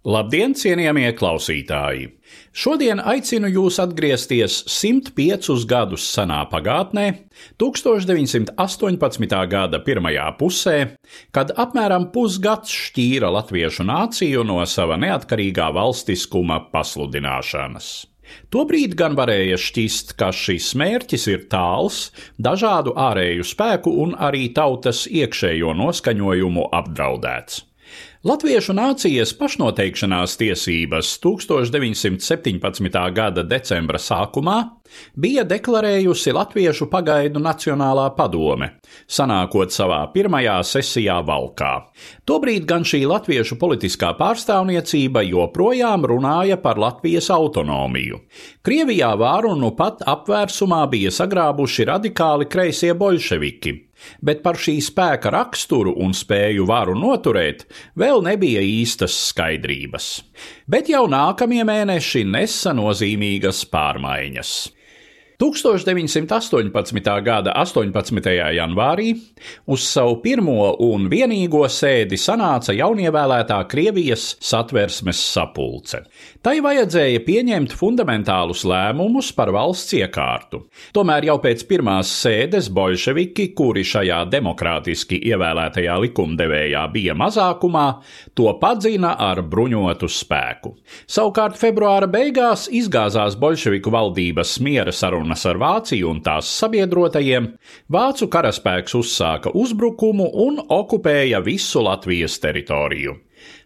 Labdien, cienījamie klausītāji! Šodien aicinu jūs atgriezties 105 gadus senā pagātnē, 1918. gada pirmajā pusē, kad apmēram pusgads šķīra latviešu nāciju no sava neatkarīgā valstiskuma pasludināšanas. Tobrīd gan varēja šķist, ka šis mērķis ir tāls, dažādu ārēju spēku un arī tautas iekšējo noskaņojumu apdraudēts. Latviešu nācijas pašnoteikšanās tiesības 1917. gada decembra sākumā bija deklarējusi Latviešu pagaidu Nacionālā padome, sanākot savā pirmajā sesijā valkā. Tobrīd gan šī latviešu politiskā pārstāvniecība joprojām runāja par Latvijas autonomiju. Krievijā vāru nu pat apvērsumā bija sagrābuši radikāli kreisie bolševiki bet par šī spēka raksturu un spēju varu noturēt vēl nebija īstas skaidrības. Bet jau nākamie mēneši nesa nozīmīgas pārmaiņas. 1918. gada 18. janvārī uz savu pirmo un vienīgo sēdi sanāca jaunievēlētā Krievijas satversmes sapulce. Tai vajadzēja pieņemt fundamentālus lēmumus par valsts iekārtu. Tomēr jau pēc pirmās sēdes bolševiki, kuri šajā demokrātiski ievēlētajā likumdevējā bija mazākumā, to padzina ar bruņotu spēku. Savukārt februāra beigās izgāzās bolševiku valdības miera saruna sarunas ar Vāciju un tās sabiedrotajiem, vācu karaspēks uzsāka uzbrukumu un okupēja visu Latvijas teritoriju.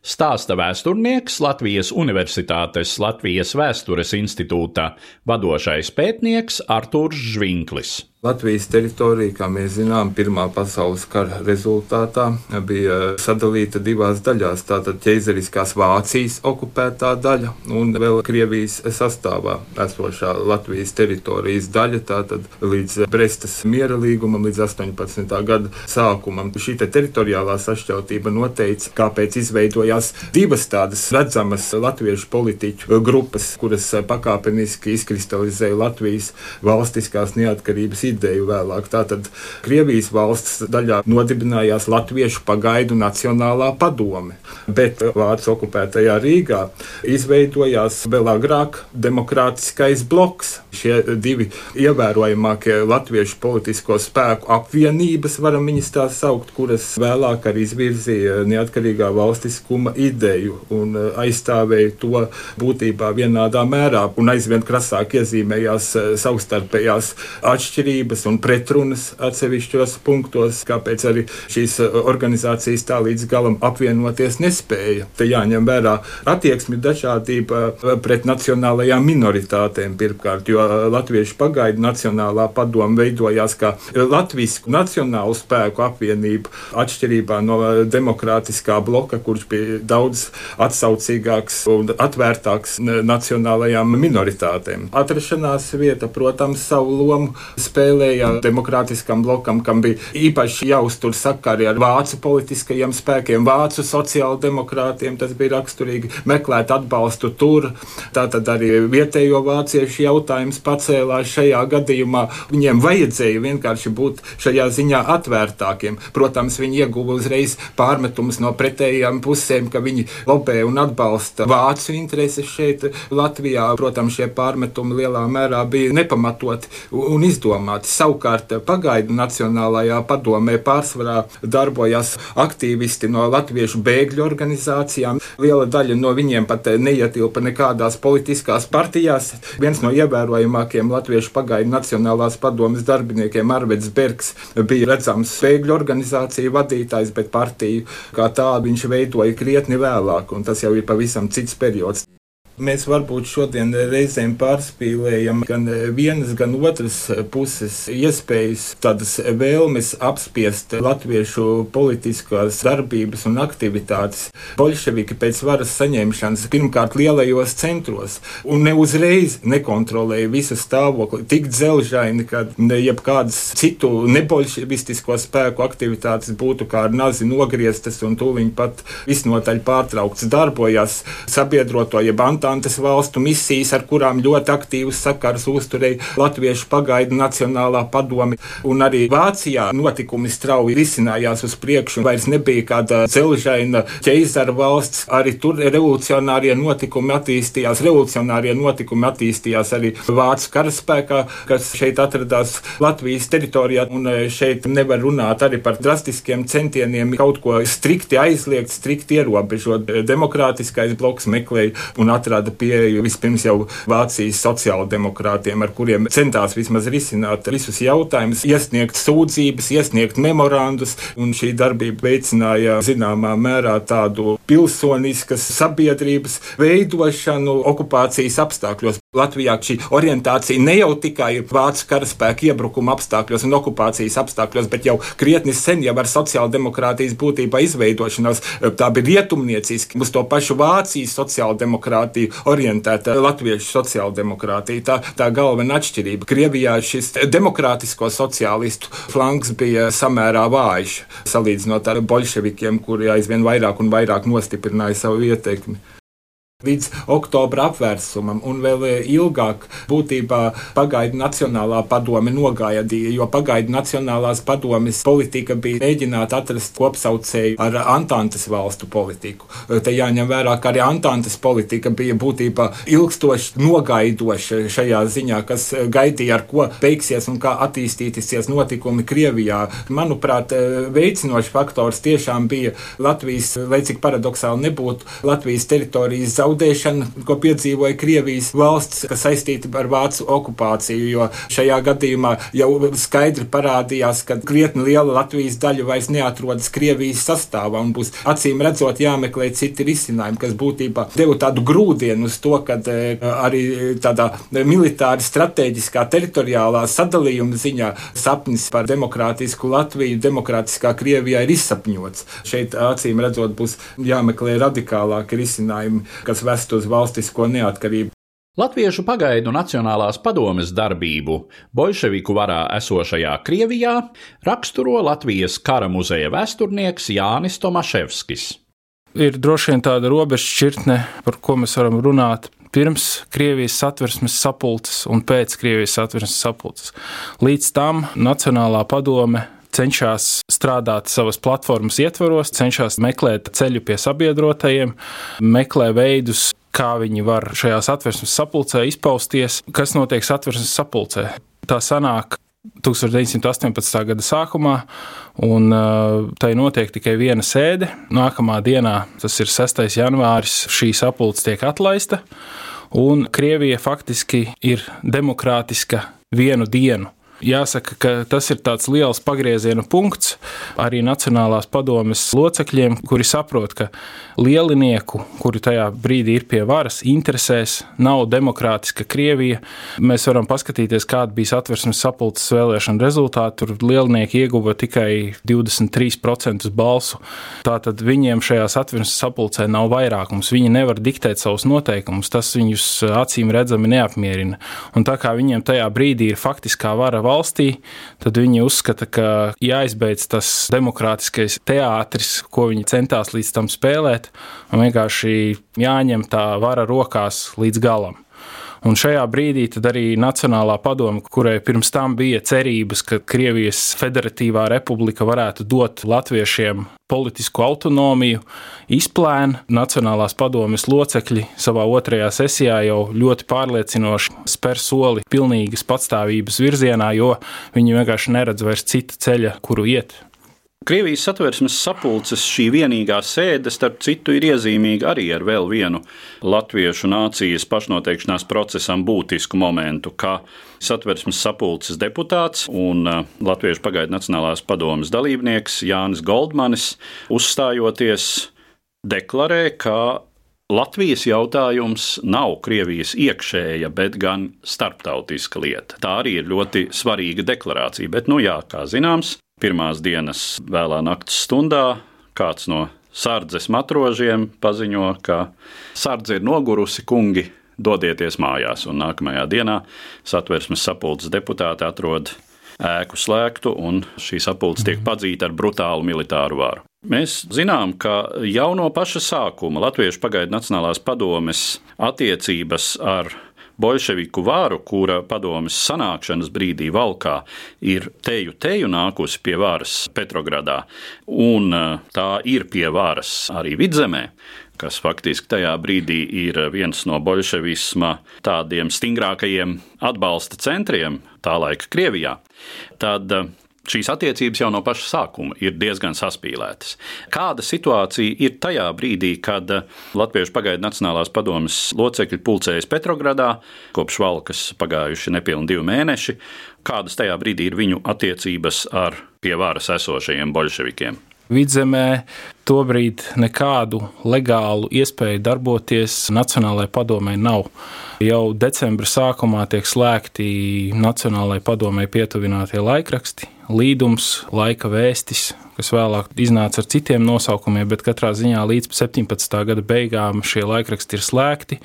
Stāsta vēsturnieks Latvijas Universitātes Latvijas Vēstures institūta vadošais pētnieks Artūrs Žvinklis. Latvijas teritorija, kā mēs zinām, Pirmā pasaules kara rezultātā bija sadalīta divās daļās. Tātad ķeizariskās Vācijas okupētā daļa un vēl Krievijas sastāvā esošā Latvijas teritorijas daļa. Tātad līdz Brestas miera līgumam, līdz 18. gada sākumam. Šī te teritoriālā sašķeltība noteica, kāpēc izveidojās divas tādas redzamas latviešu politiķu grupas, kuras pakāpeniski izkristalizēja Latvijas valstiskās neatkarības ideju ideju vēlāk. Tātad Krievijas valsts daļā nodibinājās Latviešu pagaidu Nacionālā padome, bet Vācu okupētajā Rīgā izveidojās vēl agrāk demokrātiskais bloks. Šie divi ievērojamākie latviešu politisko spēku apvienības, varam viņus tā saukt, kuras vēlāk arī izvirzīja neatkarīgā valstiskuma ideju un aizstāvēja to būtībā vienādā mērā un aizvien krasāk iezīmējās savstarpējās atšķirības atšķirības un pretrunas atsevišķos punktos, kāpēc arī šīs uh, organizācijas tā līdz galam apvienoties nespēja. Te jāņem vērā attieksmi dažādība uh, pret nacionālajām minoritātēm pirmkārt, jo uh, Latviešu pagaidu nacionālā padoma veidojās kā Latvijas nacionālu spēku apvienība atšķirībā no demokrātiskā bloka, kurš bija daudz atsaucīgāks un atvērtāks nacionālajām minoritātēm. Atrašanās vieta, protams, savu lomu spēlē spēlēja demokrātiskam blokam, kam bija īpaši jāuztur sakari ar vācu politiskajiem spēkiem, vācu sociāldemokrātiem. Tas bija raksturīgi meklēt atbalstu tur. Tātad arī vietējo vāciešu jautājums pacēlās šajā gadījumā. Viņiem vajadzēja vienkārši būt šajā ziņā atvērtākiem. Protams, viņi ieguva uzreiz pārmetumus no pretējām pusēm, ka viņi lobē un atbalsta vācu intereses šeit Latvijā. Protams, šie pārmetumi lielā mērā bija nepamatoti un izdomāti. Savukārt pagaidu Nacionālajā padomē pārsvarā darbojās aktīvisti no latviešu bēgļu organizācijām. Liela daļa no viņiem pat neietilpa nekādās politiskās partijās. Viens no ievērojamākajiem latviešu pagaidu Nacionālās padomes darbiniekiem Arvids Bergs bija redzams bēgļu organizāciju vadītājs, bet partiju kā tādu viņš veidoja krietni vēlāk, un tas jau ir pavisam cits periods. Mēs varbūt šodien reizēm pārspīlējam gan vienas, gan otras puses iespējas, tādas vēlmes apspiest latviešu politiskās darbības un aktivitātes. Bolševiki pēc varas saņemšanas pirmkārt lielajos centros un ne uzreiz nekontrolēja visu stāvokli tik dzelžaini, ka jebkādas citu nebolševistisko spēku aktivitātes būtu kā ar nazi nogrieztas un tūliņ pat visnotaļ pārtrauktas darbojās sabiedroto jeb Antantes valstu misijas, ar kurām ļoti aktīvas sakars uzturēja Latviešu pagaidu Nacionālā padome. Un arī Vācijā notikumi strauji risinājās uz priekšu. Vairs nebija kāda celžaina ķeizara valsts. Arī tur revolucionārie notikumi attīstījās. Revolucionārie notikumi attīstījās arī Vācu karaspēkā, kas šeit atradās Latvijas teritorijā. Un e, šeit nevar runāt arī par drastiskiem centieniem kaut ko strikti aizliegt, strikti ierobežot. Demokrātiskais bloks meklēja un atrada pieeju vispirms jau Vācijas sociāldemokrātiem, ar kuriem centās vismaz risināt visus jautājumus, iesniegt sūdzības, iesniegt memorandus, un šī darbība veicināja zināmā mērā tādu pilsoniskas sabiedrības veidošanu okupācijas apstākļos. Latvijā šī orientācija ne jau tikai vācu karaspēka iebrukuma apstākļos un okupācijas apstākļos, bet jau krietni sen jau ar sociāldemokrātijas būtībā izveidošanos. Tā bija rietumnieciski, uz to pašu Vācijas sociāldemokrātiju orientēta latviešu sociāldemokrātija. Tā, tā galvenā atšķirība. Krievijā šis demokrātisko sociālistu flanks bija samērā vājš, salīdzinot ar bolševikiem, kuri aizvien vairāk un vairāk nostiprināja savu ietekmi līdz oktobra apvērsumam, un vēl eh, ilgāk būtībā pagaidu Nacionālā padome nogaidīja, jo pagaidu Nacionālās padomes politika bija mēģināt atrast kopsaucēju ar Antantes valstu politiku. Eh, te jāņem vērā, ka arī Antantes politika bija būtībā ilgstoši nogaidoša šajā ziņā, kas eh, gaidīja, ar ko beigsies un kā attīstīsies notikumi Krievijā. Manuprāt, veicinošs faktors tiešām bija Latvijas, lai cik paradoxāli nebūtu, Latvijas teritorijas zaudējums zaudēšana, ko piedzīvoja Krievijas valsts, kas saistīta ar vācu okupāciju, jo šajā gadījumā jau skaidri parādījās, ka krietni liela Latvijas daļa vairs neatrodas Krievijas sastāvā un būs acīm redzot jāmeklē citi risinājumi, kas būtībā deva tādu grūdienu uz to, ka e, arī tādā militāri strateģiskā teritoriālā sadalījuma ziņā sapnis par demokrātisku Latviju, demokrātiskā Krievijā ir izsapņots. Šeit acīm redzot būs jāmeklē radikālāki risinājumi, kas vest uz valstisko neatkarību. Latviešu pagaidu Nacionālās padomes darbību bolševiku varā esošajā Krievijā raksturo Latvijas kara muzeja vēsturnieks Jānis Tomaševskis. Ir droši vien tāda robežšķirtne, par ko mēs varam runāt pirms Krievijas satversmes sapulces un pēc Krievijas satversmes sapulces. Līdz tam Nacionālā padome cenšas strādāt savas platformas ietvaros, cenšas meklēt ceļu pie sabiedrotajiem, meklē veidus, kā viņi var šajā satversmes sapulcē izpausties, kas notiek satversmes sapulcē. Tā sanāk 1918. gada sākumā, un uh, tai notiek tikai viena sēde. Nākamā dienā, tas ir 6. janvāris, šī sapulce tiek atlaista, un Krievija faktiski ir demokrātiska vienu dienu. Jāsaka, ka tas ir tāds liels pagrieziena punkts arī Nacionālās padomes locekļiem, kuri saprot, ka lielinieku, kuri tajā brīdī ir pie varas, interesēs nav demokrātiska Krievija. Mēs varam paskatīties, kāda bija satversmes sapulces vēlēšana rezultāti. Tur lielinieki ieguva tikai 23% balsu. Tātad viņiem šajā satversmes sapulcē nav vairākums. Viņi nevar diktēt savus noteikumus. Tas viņus acīm redzami neapmierina. Un tā kā viņiem tajā brīdī ir faktiskā vara valstī, tad viņi uzskata, ka jāizbeidz tas demokrātiskais teātris, ko viņi centās līdz tam spēlēt, un vienkārši jāņem tā vara rokās līdz galam. Un šajā brīdī arī Nacionālā padome, kurai pirms tam bija cerības, ka Krievijas Federatīvā republika varētu dot latviešiem politisku autonomiju, izplēna Nacionālās padomes locekļi savā otrajā sesijā jau ļoti pārliecinoši spēr soli pilnīgas patstāvības virzienā, jo viņi vienkārši neredz vairs cita ceļa, kuru iet. Krievijas satversmes sapulces šī vienīgā sēde, starp citu, ir iezīmīga arī ar vēl vienu latviešu nācijas pašnoteikšanās procesam būtisku momentu, kā satversmes sapulces deputāts un uh, Latviešu pagaidu Nacionālās padomas dalībnieks Jānis Goldmanis uzstājoties deklarē, ka Latvijas jautājums nav Krievijas iekšēja, bet gan starptautiska lieta. Tā arī ir ļoti svarīga deklarācija. Bet, nu jā, kā zināms, pirmās dienas vēlā naktas stundā kāds no sardzes matrožiem paziņo, ka sardze ir nogurusi, kungi, dodieties mājās. Un nākamajā dienā satversmes sapulces deputāti atrod ēku slēgtu, un šī sapulce tiek padzīta ar brutālu militāru varu. Mēs zinām, ka jau no paša sākuma Latviešu pagaidu Nacionālās padomes attiecības ar bolševiku vāru, kura padomes sanākšanas brīdī valkā ir teju teju nākusi pie varas Petrogradā, un e, tā ir pie varas arī vidzemē kas faktiski tajā brīdī ir viens no bolševisma tādiem stingrākajiem atbalsta centriem tā laika Krievijā, tad e, Šīs attiecības jau no paša sākuma ir diezgan saspīlētas. Kāda situācija ir tajā brīdī, kad Latviešu pagaidu Nacionālās padomes locekļi pulcējas Petrogradā, kopš valkas pagājuši nepilni divi mēneši? Kādas tajā brīdī ir viņu attiecības ar pie varas esošajiem bolševikiem? Vidzemē tobrīd nekādu legālu iespēju darboties Nacionālajai padomē nav. Jau decembra sākumā tiek slēgti Nacionālajai padomē pietuvinātie laikraksti, līdums, laika vēstis, kas vēlāk iznāca ar citiem nosaukumiem, bet katrā ziņā līdz 17. gada beigām šie laikraksti ir slēgti.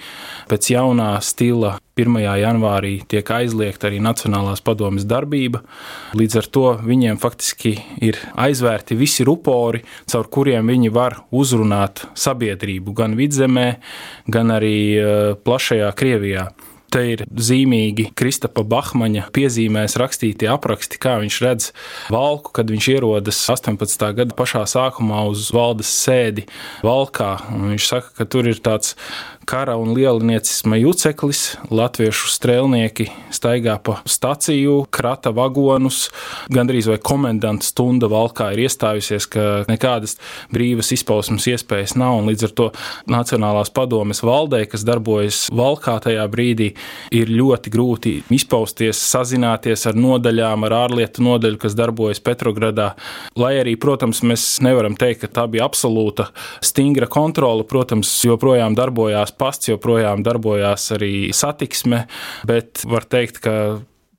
Pēc jaunā stila 1. janvārī tiek aizliegta arī Nacionālās padomjas darbība. Līdz ar to viņiem faktiski ir aizvērti visi rupori, caur kuriem viņi var uzrunāt sabiedrību gan vidzemē, gan arī eh, plašajā Krievijā. Te ir zīmīgi Kristapa Bahmaņa piezīmēs rakstītie apraksti, kā viņš redz valku, kad viņš ierodas 18. gada pašā sākumā uz valdes sēdi valkā. Un viņš saka, ka tur ir tāds kara un lielniecisma juceklis, latviešu strēlnieki staigā pa staciju, krata vagonus, gandrīz vai komendanta stunda valkā ir iestājusies, ka nekādas brīvas izpausmes iespējas nav, un līdz ar to Nacionālās padomes valdē, kas darbojas valkā tajā brīdī, ir ļoti grūti izpausties, sazināties ar nodaļām, ar ārlietu nodaļu, kas darbojas Petrogradā. Lai arī, protams, mēs nevaram teikt, ka tā bija absolūta stingra kontrole, protams, joprojām darbojās pasts joprojām darbojās arī satiksme, bet var teikt, ka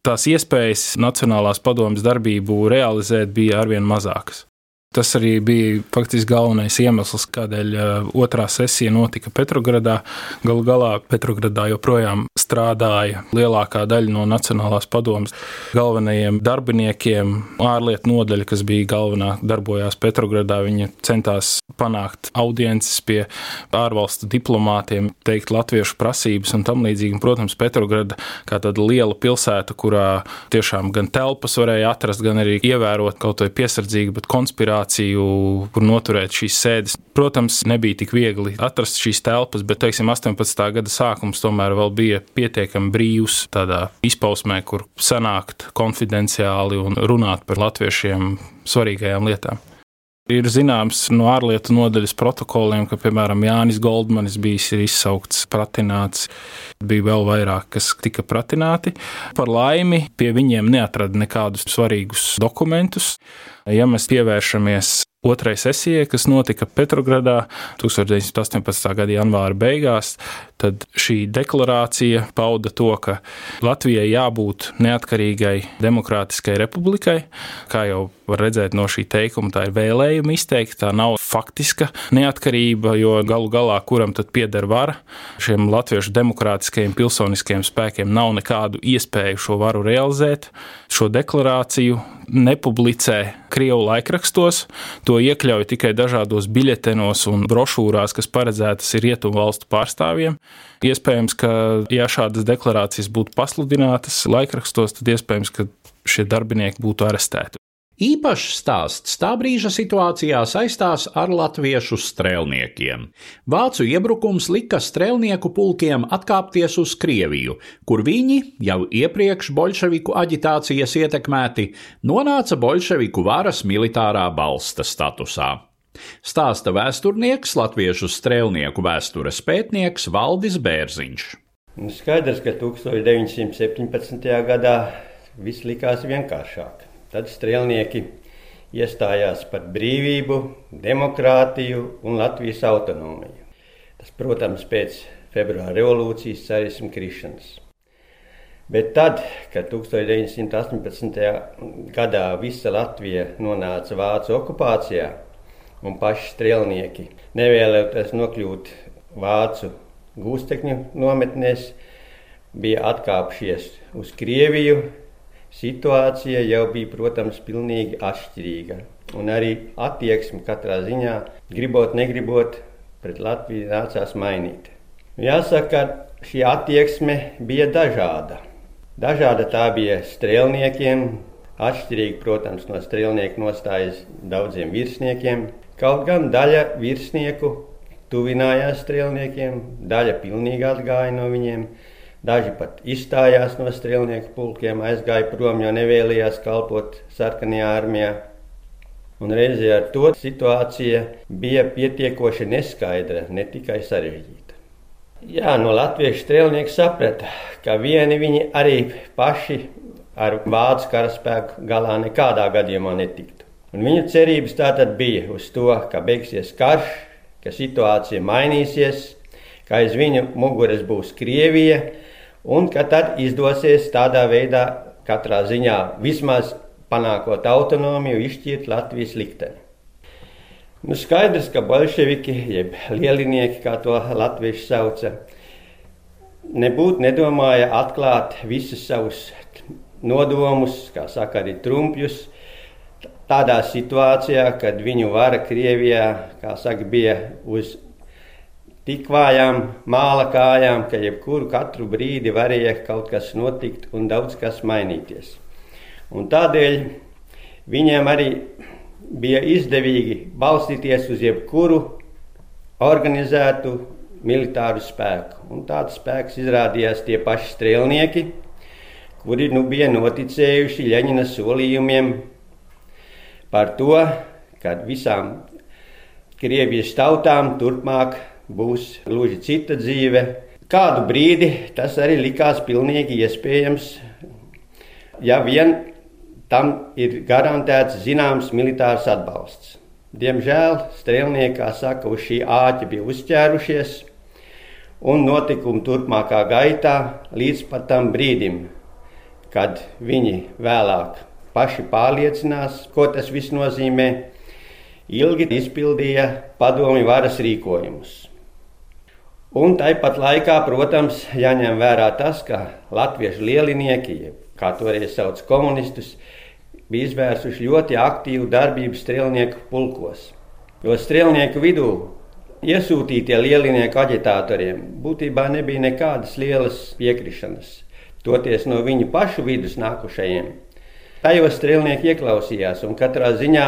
tās iespējas Nacionālās padomjas darbību realizēt bija arvien mazākas. Tas arī bija faktiski galvenais iemesls, kādēļ uh, otrā sesija notika Petrogradā. Galu galā Petrogradā joprojām strādāja lielākā daļa no Nacionālās padomas galvenajiem darbiniekiem. Ārlietu nodaļa, kas bija galvenā, darbojās Petrogradā. Viņa centās panākt audiences pie ārvalstu diplomātiem, teikt latviešu prasības un tam līdzīgi. Protams, Petrograda kā tāda liela pilsēta, kurā tiešām gan telpas varēja atrast, gan arī ievērot kaut vai piesardzīgi, bet konspirāciju organizāciju, kur noturēt šīs sēdes. Protams, nebija tik viegli atrast šīs telpas, bet, teiksim, 18. gada sākums tomēr bija pietiekami brīvs tādā izpausmē, kur sanākt konfidenciāli un runāt par latviešiem svarīgajām lietām. Ir zināms no ārlietu nodaļas protokoliem, ka, piemēram, Jānis Goldmanis bija izsaukts, pratināts, bija vēl vairāk, kas tika pratināti. Par laimi pie viņiem neatrada nekādus svarīgus dokumentus. Ja mēs pievēršamies otrai sesijai, kas notika Petrogradā 1918. gada janvāra beigās, tad šī deklarācija pauda to, ka Latvijai jābūt neatkarīgai demokrātiskai republikai. Kā jau var redzēt no šī teikuma, tā ir vēlējuma izteikta, tā nav faktiska neatkarība, jo galu galā kuram tad pieder vara. Šiem latviešu demokrātiskajiem pilsoniskajiem spēkiem nav nekādu iespēju šo varu realizēt. Šo deklarāciju nepublicē Krievu laikrakstos, to iekļauj tikai dažādos biļetenos un brošūrās, kas paredzētas ir rietumu valstu pārstāvjiem. Iespējams, ka, ja šādas deklarācijas būtu pasludinātas laikrakstos, tad iespējams, ka šie darbinieki būtu arestēti. Īpašs stāsts tā brīža situācijā saistās ar latviešu strēlniekiem. Vācu iebrukums lika strēlnieku pulkiem atkāpties uz Krieviju, kur viņi, jau iepriekš bolševiku aģitācijas ietekmēti, nonāca bolševiku varas militārā balsta statusā. Stāsta vēsturnieks, latviešu strēlnieku vēstures pētnieks Valdis Bērziņš. Nu, skaidrs, ka 1917. gadā viss likās vienkāršāk. Tad strēlnieki iestājās par brīvību, demokrātiju un Latvijas autonomiju. Tas, protams, pēc februāra revolūcijas carismu krišanas. Bet tad, kad 1918. gadā visa Latvija nonāca Vācu okupācijā, un paši strēlnieki nevēlēties nokļūt Vācu gūstekņu nometnēs, bija atkāpšies uz Krieviju, situācija jau bija, protams, pilnīgi atšķirīga. Un arī attieksme katrā ziņā, gribot, negribot, pret Latviju nācās mainīt. Jāsaka, ka šī attieksme bija dažāda. Dažāda tā bija strēlniekiem, atšķirīga, protams, no strēlnieku nostājas daudziem virsniekiem. Kaut gan daļa virsnieku tuvinājās strēlniekiem, daļa pilnīgi atgāja no viņiem. Daži pat izstājās no strēlnieku pulkiem, aizgāja prom, jo nevēlējās kalpot sarkanajā armijā. Un reizē ar to situācija bija pietiekoši neskaidra, ne tikai sarežģīta. Jā, no latviešu strēlnieki saprata, ka vieni viņi arī paši ar vācu karaspēku galā nekādā gadījumā netiktu. Un viņu cerības tātad bija uz to, ka beigsies karš, ka situācija mainīsies, ka aiz viņu muguras būs Krievija, un ka tad izdosies tādā veidā katrā ziņā vismaz panākot autonomiju, izšķirt Latvijas likteni. Nu, skaidrs, ka bolševiki, jeb lielinieki, kā to latvieši sauca, nebūtu nedomāja atklāt visus savus nodomus, kā saka arī trumpjus, tādā situācijā, kad viņu vara Krievijā, kā saka, bija uz tik vājām māla kājām, ka jebkuru katru brīdi varēja kaut kas notikt un daudz kas mainīties. Un tādēļ viņiem arī bija izdevīgi balstīties uz jebkuru organizētu militāru spēku. Un tāds spēks izrādījās tie paši strēlnieki, kuri nu bija noticējuši Ļeņina solījumiem par to, ka visām Krievijas tautām turpmāk būs gluži cita dzīve. Kādu brīdi tas arī likās pilnīgi iespējams, ja vien tam ir garantēts zināms militārs atbalsts. Diemžēl strēlnieki, kā saka, uz šī āķa bija uzķērušies, un notikumi turpmākā gaitā līdz pat tam brīdim, kad viņi vēlāk paši pārliecinās, ko tas viss nozīmē, ilgi izpildīja padomi varas rīkojumus. Un tāpat laikā, protams, jāņem vērā tas, ka latviešu lielinieki, kā toreiz sauc komunistus, bija izvērsuši ļoti aktīvu darbību strēlnieku pulkos. Jo strēlnieku vidū iesūtītie lielinieku aģitatoriem būtībā nebija nekādas lielas piekrišanas, toties no viņu pašu vidus nākušajiem. Tajos strēlnieki ieklausījās, un katrā ziņā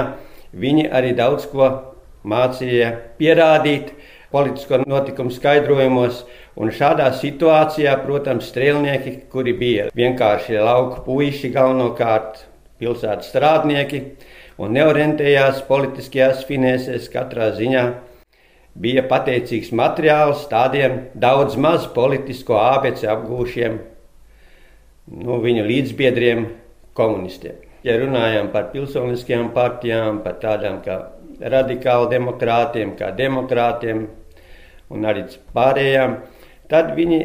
viņi arī daudz ko mācīja pierādīt politisko notikumu skaidrojumos. Un šādā situācijā, protams, strēlnieki, kuri bija vienkārši lauku puiši galvenokārt, pilsētas strādnieki un neorientējās politiskajās finēsēs katrā ziņā bija pateicīgs materiāls tādiem daudz maz politisko ābeci apgūšiem nu, viņu līdzbiedriem, komunistiem. Ja runājam par pilsoniskajām partijām, par tādām kā radikāli demokrātiem, kā demokrātiem un arī pārējām, tad viņi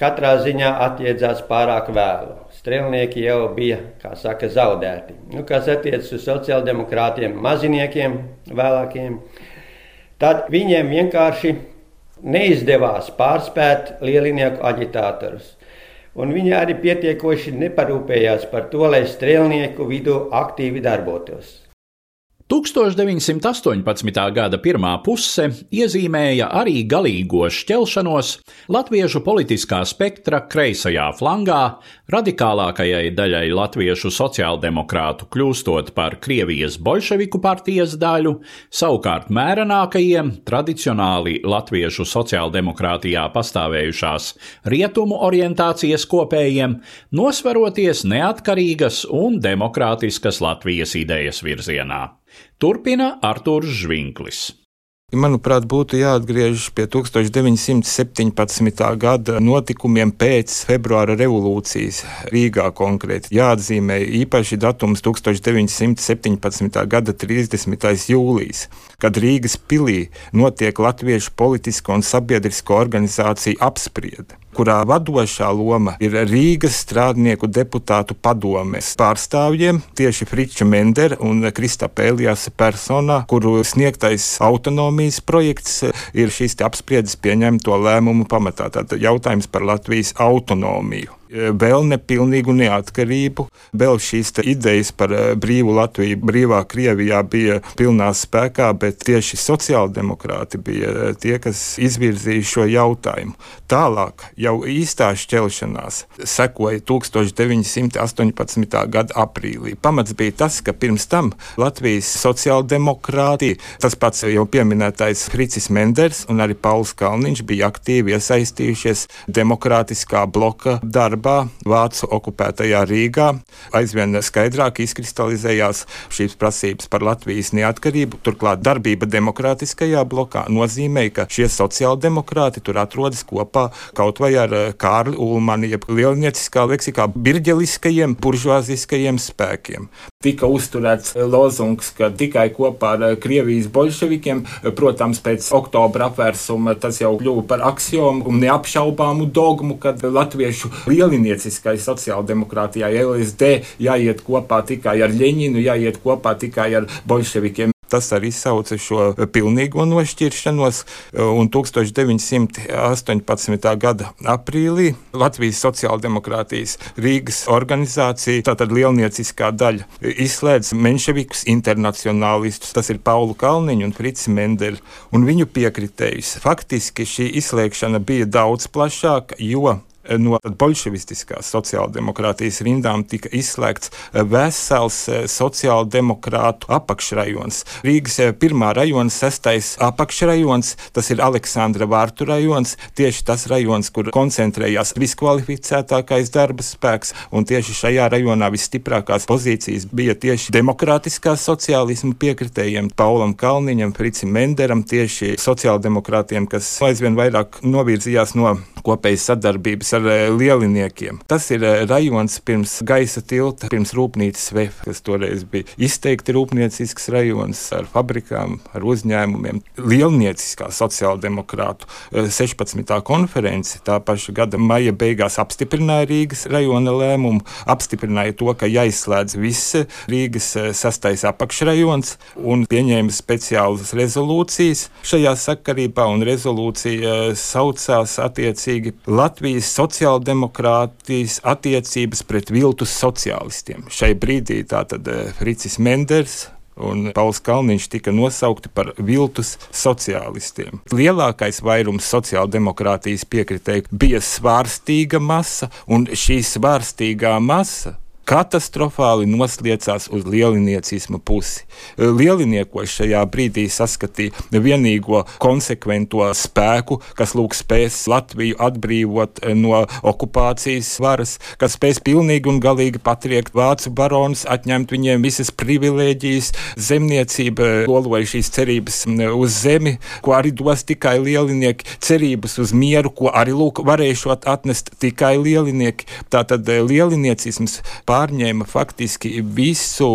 katrā ziņā attiedzās pārāk vēlu strēlnieki jau bija, kā saka, zaudēti. Nu, kas attiecas uz sociāldemokrātiem, maziniekiem, vēlākiem, tad viņiem vienkārši neizdevās pārspēt lielinieku aģitātorus. Un viņi arī pietiekoši neparūpējās par to, lai strēlnieku vidū aktīvi darbotos. 1918. gada pirmā puse iezīmēja arī galīgo šķelšanos latviešu politiskā spektra kreisajā flangā, radikālākajai daļai latviešu sociāldemokrātu kļūstot par Krievijas bolševiku partijas daļu, savukārt mērenākajiem, tradicionāli latviešu sociāldemokrātijā pastāvējušās rietumu orientācijas kopējiem, nosvaroties neatkarīgas un demokrātiskas Latvijas idejas virzienā. Turpina Artūrs Žvinklis. Manuprāt, būtu jāatgriežas pie 1917. gada notikumiem pēc februāra revolūcijas Rīgā konkrēti. Jāatzīmē īpaši datums 1917. gada 30. jūlijas, kad Rīgas pilī notiek Latviešu politisko un sabiedrisko organizāciju apspriede kurā vadošā loma ir Rīgas strādnieku deputātu padomes pārstāvjiem, tieši Friča Mendera un Kristapa Elijasa personā, kuru sniegtais autonomijas projekts ir šīs apspriedes pieņemto lēmumu pamatā. Tātad jautājums par Latvijas autonomiju vēl nepilnīgu neatkarību. Vēl šīs idejas par eh, brīvu Latviju, brīvā Krievijā bija pilnā spēkā, bet tieši sociāldemokrāti bija eh, tie, kas izvirzīja šo jautājumu. Tālāk, jau īstā šķelšanās sekoja 1918. gada aprīlī. Pamats bija tas, ka pirms tam Latvijas sociāldemokrāti, tas pats jau pieminētais Fricis Menders un arī Pauls Kalniņš bija aktīvi iesaistījušies demokrātiskā bloka darbā darbā Vācu okupētajā Rīgā aizvien skaidrāk izkristalizējās šīs prasības par Latvijas neatkarību. Turklāt darbība demokrātiskajā blokā nozīmē, ka šie sociāldemokrāti tur atrodas kopā kaut vai ar eh, Kārli Ulmani, jeb lielnieciskā leksikā birģeliskajiem, buržuāziskajiem spēkiem. Tika uzturēts lozungs, ka tikai kopā ar eh, Krievijas bolševikiem, eh, protams, pēc oktobra apvērsuma tas jau kļuva par aksiomu un neapšaubāmu dogmu, kad latviešu liela lielnieciskai sociāldemokrātijai LSD jāiet kopā tikai ar Ļeņinu, jāiet kopā tikai ar bolševikiem. Tas arī izsauca šo pilnīgo nošķiršanos, un 1918. gada aprīlī Latvijas sociāldemokrātijas Rīgas organizācija, tātad lielnieciskā daļa, izslēdz menševikus internacionālistus, tas ir Paulu Kalniņu un Frici Mendeli, un viņu piekritējus. Faktiski šī izslēgšana bija daudz plašāka, jo no bolševistiskās sociāldemokrātijas rindām tika izslēgts vesels eh, sociāldemokrātu apakšrajons. Rīgas eh, pirmā rajona sestais apakšrajons, tas ir Aleksandra Vārtu rajons, tieši tas rajons, kur koncentrējās viskvalificētākais darba spēks, un tieši šajā rajonā visstiprākās pozīcijas bija tieši demokrātiskā sociālisma piekritējiem Paulam Kalniņam, Fricim Menderam, tieši sociāldemokrātiem, kas aizvien vairāk novirzījās no kopējas sadarbības ar eh, lieliniekiem. Tas ir eh, rajons pirms gaisa tilta, pirms rūpnīcas VF, kas toreiz bija izteikti rūpniecisks rajons ar fabrikām, ar uzņēmumiem. Lielnieciskā sociāldemokrātu 16. Eh, konference tā paša gada maija beigās apstiprināja Rīgas rajona lēmumu, apstiprināja to, ka jāizslēdz viss Rīgas sastais apakšrajons un pieņēma speciālas rezolūcijas šajā sakarībā, un rezolūcija saucās attiecīgi Latvijas sociāldemokrātijas attiecības pret viltus sociālistiem. Šai brīdī tātad eh, Fricis Menders un Pauls Kalniņš tika nosaukti par viltus sociālistiem. Lielākais vairums sociāldemokrātijas piekritēju bija svārstīga masa, un šī svārstīgā masa katastrofāli nosliecās uz lieliniecisma pusi. Lieliniekos šajā brīdī saskatīja vienīgo konsekvento spēku, kas lūk spēs Latviju atbrīvot no okupācijas varas, kas spēs pilnīgi un galīgi patriekt vācu baronus, atņemt viņiem visas privilēģijas, zemniecība loloja šīs cerības uz zemi, ko arī dos tikai lielinieki, cerības uz mieru, ko arī lūk varēšot atnest tikai lielinieki. Tātad lieliniecisms pār pārņēma faktiski visu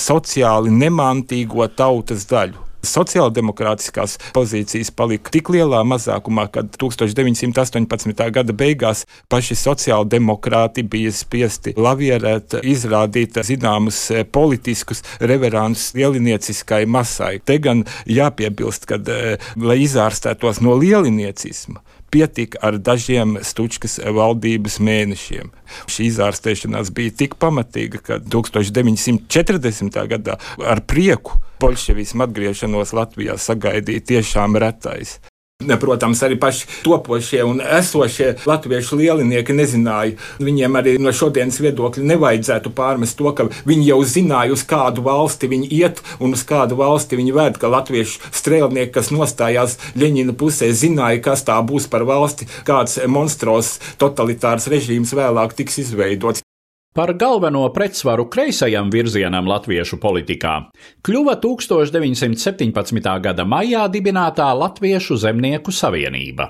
sociāli nemantīgo tautas daļu sociāldemokrātiskās pozīcijas palika tik lielā mazākumā, ka 1918. gada beigās paši sociāldemokrāti bija spiesti lavierēt, izrādīt zināmus politiskus reverantus lielinieciskai masai. Te gan jāpiebilst, ka, eh, lai izārstētos no lieliniecisma, pietika ar dažiem Stučkas valdības mēnešiem. Šī izārstēšanās bija tik pamatīga, ka 1940. gadā ar prieku bolševismu atgriešanos Latvijā sagaidīja tiešām retais. Protams, arī paši topošie un esošie latviešu lielinieki nezināja. Viņiem arī no šodienas viedokļa nevajadzētu pārmest to, ka viņi jau zināja, uz kādu valsti viņi iet un uz kādu valsti viņi ved, ka latviešu strēlnieki, kas nostājās Ļeņina pusē, zināja, kas tā būs par valsti, kāds monstros totalitārs režīms vēlāk tiks izveidots. Par galveno pretsvaru kreisajam virzienam latviešu politikā kļuva 1917. gada maijā dibinātā Latviešu zemnieku savienība.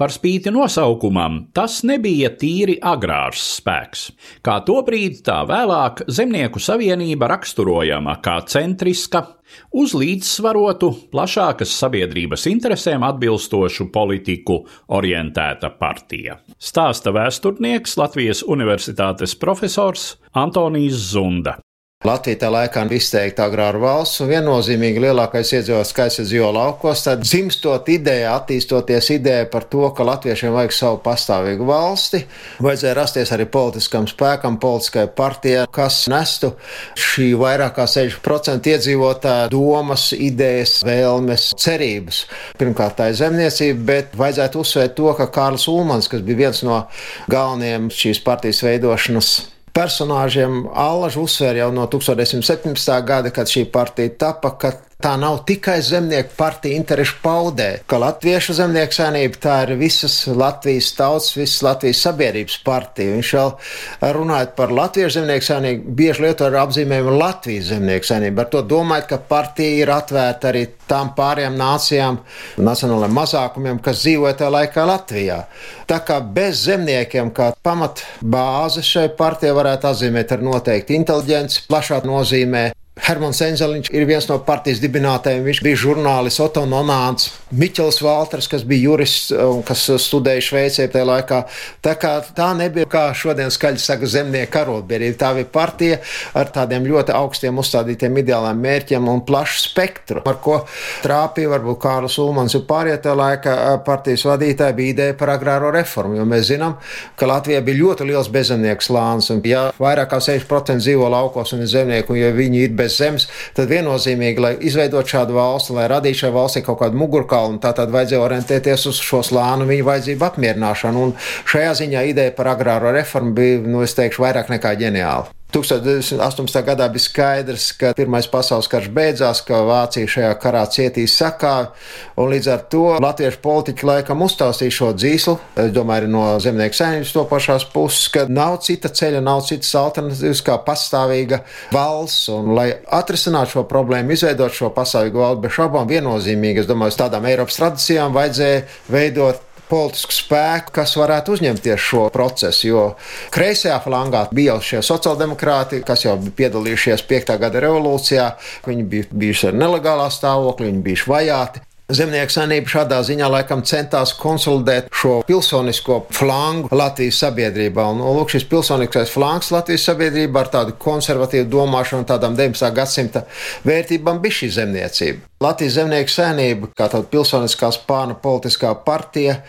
Par spīti nosaukumam, tas nebija tīri agrārs spēks. Kā tobrīd, tā vēlāk Zemnieku savienība raksturojama kā centriska, uz līdzsvarotu, plašākas sabiedrības interesēm atbilstošu politiku orientēta partija. Stāsta vēsturnieks Latvijas Universitātes profesors Antonijs Zunda. Latvija tajā laikā izteikti agrāra valsts un viennozīmīgi lielākais iedzīvotāju skaits ir dzīvo laukos. Tad dzimstot ideja, attīstoties ideja par to, ka latviešiem vajag savu pastāvīgu valsti, vajadzēja rasties arī politiskam spēkam, politiskai partijai, kas nestu šī vairāk kā 60% iedzīvotāju domas, idejas, vēlmes, cerības. Pirmkārt, tā ir zemniecība, bet vajadzētu uzsvērt to, ka Kārlis Ulmans, kas bija viens no galvenajiem šīs partijas veidošanas personāžiem Allaž uzsver jau no 1917. gada, kad šī partija tapa, ka tā nav tikai zemnieku partija interešu paudē, ka Latviešu zemnieku saimnība tā ir visas Latvijas tautas, visas Latvijas sabiedrības partija. Viņš vēl runājot par Latviešu zemnieku saimnību, bieži lieto ar apzīmējumu Latvijas zemnieku saimnību. Ar to domājot, ka partija ir atvērta arī tām pārējām nācijām, nacionālajiem mazākumiem, kas dzīvoja tajā laikā Latvijā. Tā kā bez zemniekiem, kā pamat bāze šai partijai varētu atzīmēt ar noteikti inteliģenci, plašā nozīmē Hermans Enzeliņš ir viens no partijas dibinātājiem. Viņš bija žurnālists Otto Nonāns, Miķels Valters, kas bija jurists un kas studēja Šveicē tajā laikā. Tā kā tā nebija, kā šodien skaļi saka, zemnieka arotbiedrība. Tā bija partija ar tādiem ļoti augstiem uzstādītiem ideāliem mērķiem un plašu spektru, ar ko trāpīja varbūt Kārlis Ulmans un pārējie tajā laikā partijas vadītāji bija ideja par agrāro reformu, jo mēs zinām, ka Latvijā bija ļoti liels bezzemnieku slānis, un ja vairāk kā 6% dzīvo laukos un ir zemnieki, un ja viņi ir bez zemes, tad viennozīmīgi, lai izveidot šādu valsti, lai radītu šai valstī kaut kādu mugurkaulu, tā tad vajadzēja orientēties uz šo slānu viņa vajadzību apmierināšanu. Un šajā ziņā ideja par agrāro reformu bija, nu, es teikšu, vairāk nekā ģeniāla. 1918. gadā bija skaidrs, ka Pirmais pasaules karš beidzās, ka Vācija šajā karā cietīs sakā, un līdz ar to latviešu politiķi laikam uztaustīja šo dzīslu. Es domāju, arī no zemnieku saimnības to pašās puses, ka nav cita ceļa, nav citas alternatīvas kā pastāvīga valsts, un lai atrisinātu šo problēmu, izveidot šo pastāvīgu valsti, bez šaubām viennozīmīgi, es domāju, uz tādām Eiropas tradīcijām vajadzēja veidot politisku spēku, kas varētu uzņemties šo procesu. Jo kreisajā flangā bija jau šie sociāldemokrāti, kas jau bija piedalījušies 5. gada revolūcijā. Viņi bija bijuši ar nelegālā stāvokli, viņi bija vajāti. Zemnieku saimnība šādā ziņā laikam centās konsolidēt šo pilsonisko flangu Latvijas sabiedrībā. Un, lūk, šis pilsoniskais flangs Latvijas sabiedrībā ar tādu konservatīvu domāšanu, tādām 19. gadsimta vērtībām bija šī zemniecība. Latvijas zemnieku saimnība, kā tāda pilsoniskās pārna politiskā partija,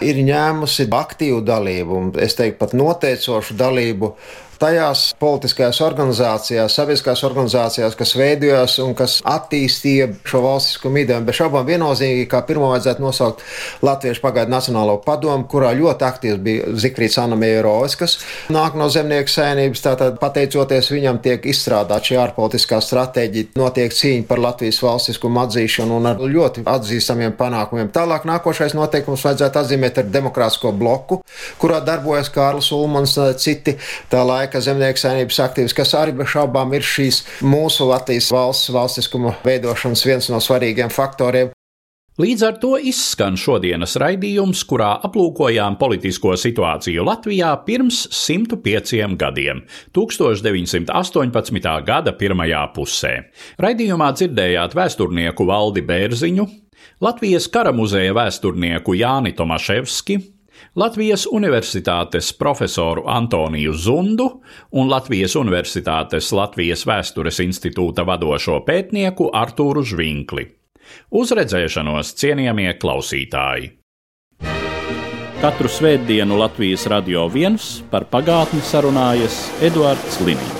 ir ņēmusi aktīvu dalību, un es teiktu pat noteicošu dalību tajās politiskajās organizācijās, sabiedriskās organizācijās, kas veidojās un kas attīstīja šo valstiskumu ideju. Bez šaubām viennozīmīgi, kā pirmo vajadzētu nosaukt Latviešu pagaidu Nacionālo padomu, kurā ļoti aktīvs bija Zikrīts Anna Mierovs, kas nāk no zemnieku saimnības. Tātad, pateicoties viņam, tiek izstrādāta šī ārpolitiskā stratēģija, notiek cīņa par Latvijas valstiskumu atzīšanu un ar ļoti atzīstamiem panākumiem. Tālāk nākošais noteikums vajadzētu atzīmēt ar demokrātisko bloku, kurā darbojas Kārlis Ulmans un citi tā laika laika zemnieku saimnības aktīvs, kas arī bez šaubām ir šīs mūsu Latvijas valsts valstiskuma veidošanas viens no svarīgiem faktoriem. Līdz ar to izskan šodienas raidījums, kurā aplūkojām politisko situāciju Latvijā pirms 105 gadiem, 1918. gada pirmajā pusē. Raidījumā dzirdējāt vēsturnieku Valdi Bērziņu, Latvijas kara muzeja vēsturnieku Jāni Tomaševski, Latvijas Universitātes profesoru Antoniju Zundu un Latvijas Universitātes Latvijas Vēstures institūta vadošo pētnieku Artūru Žvinkli. Uz redzēšanos, cienījamie klausītāji! Katru svētdienu Latvijas radio viens par pagātni sarunājas Eduards Liniņš.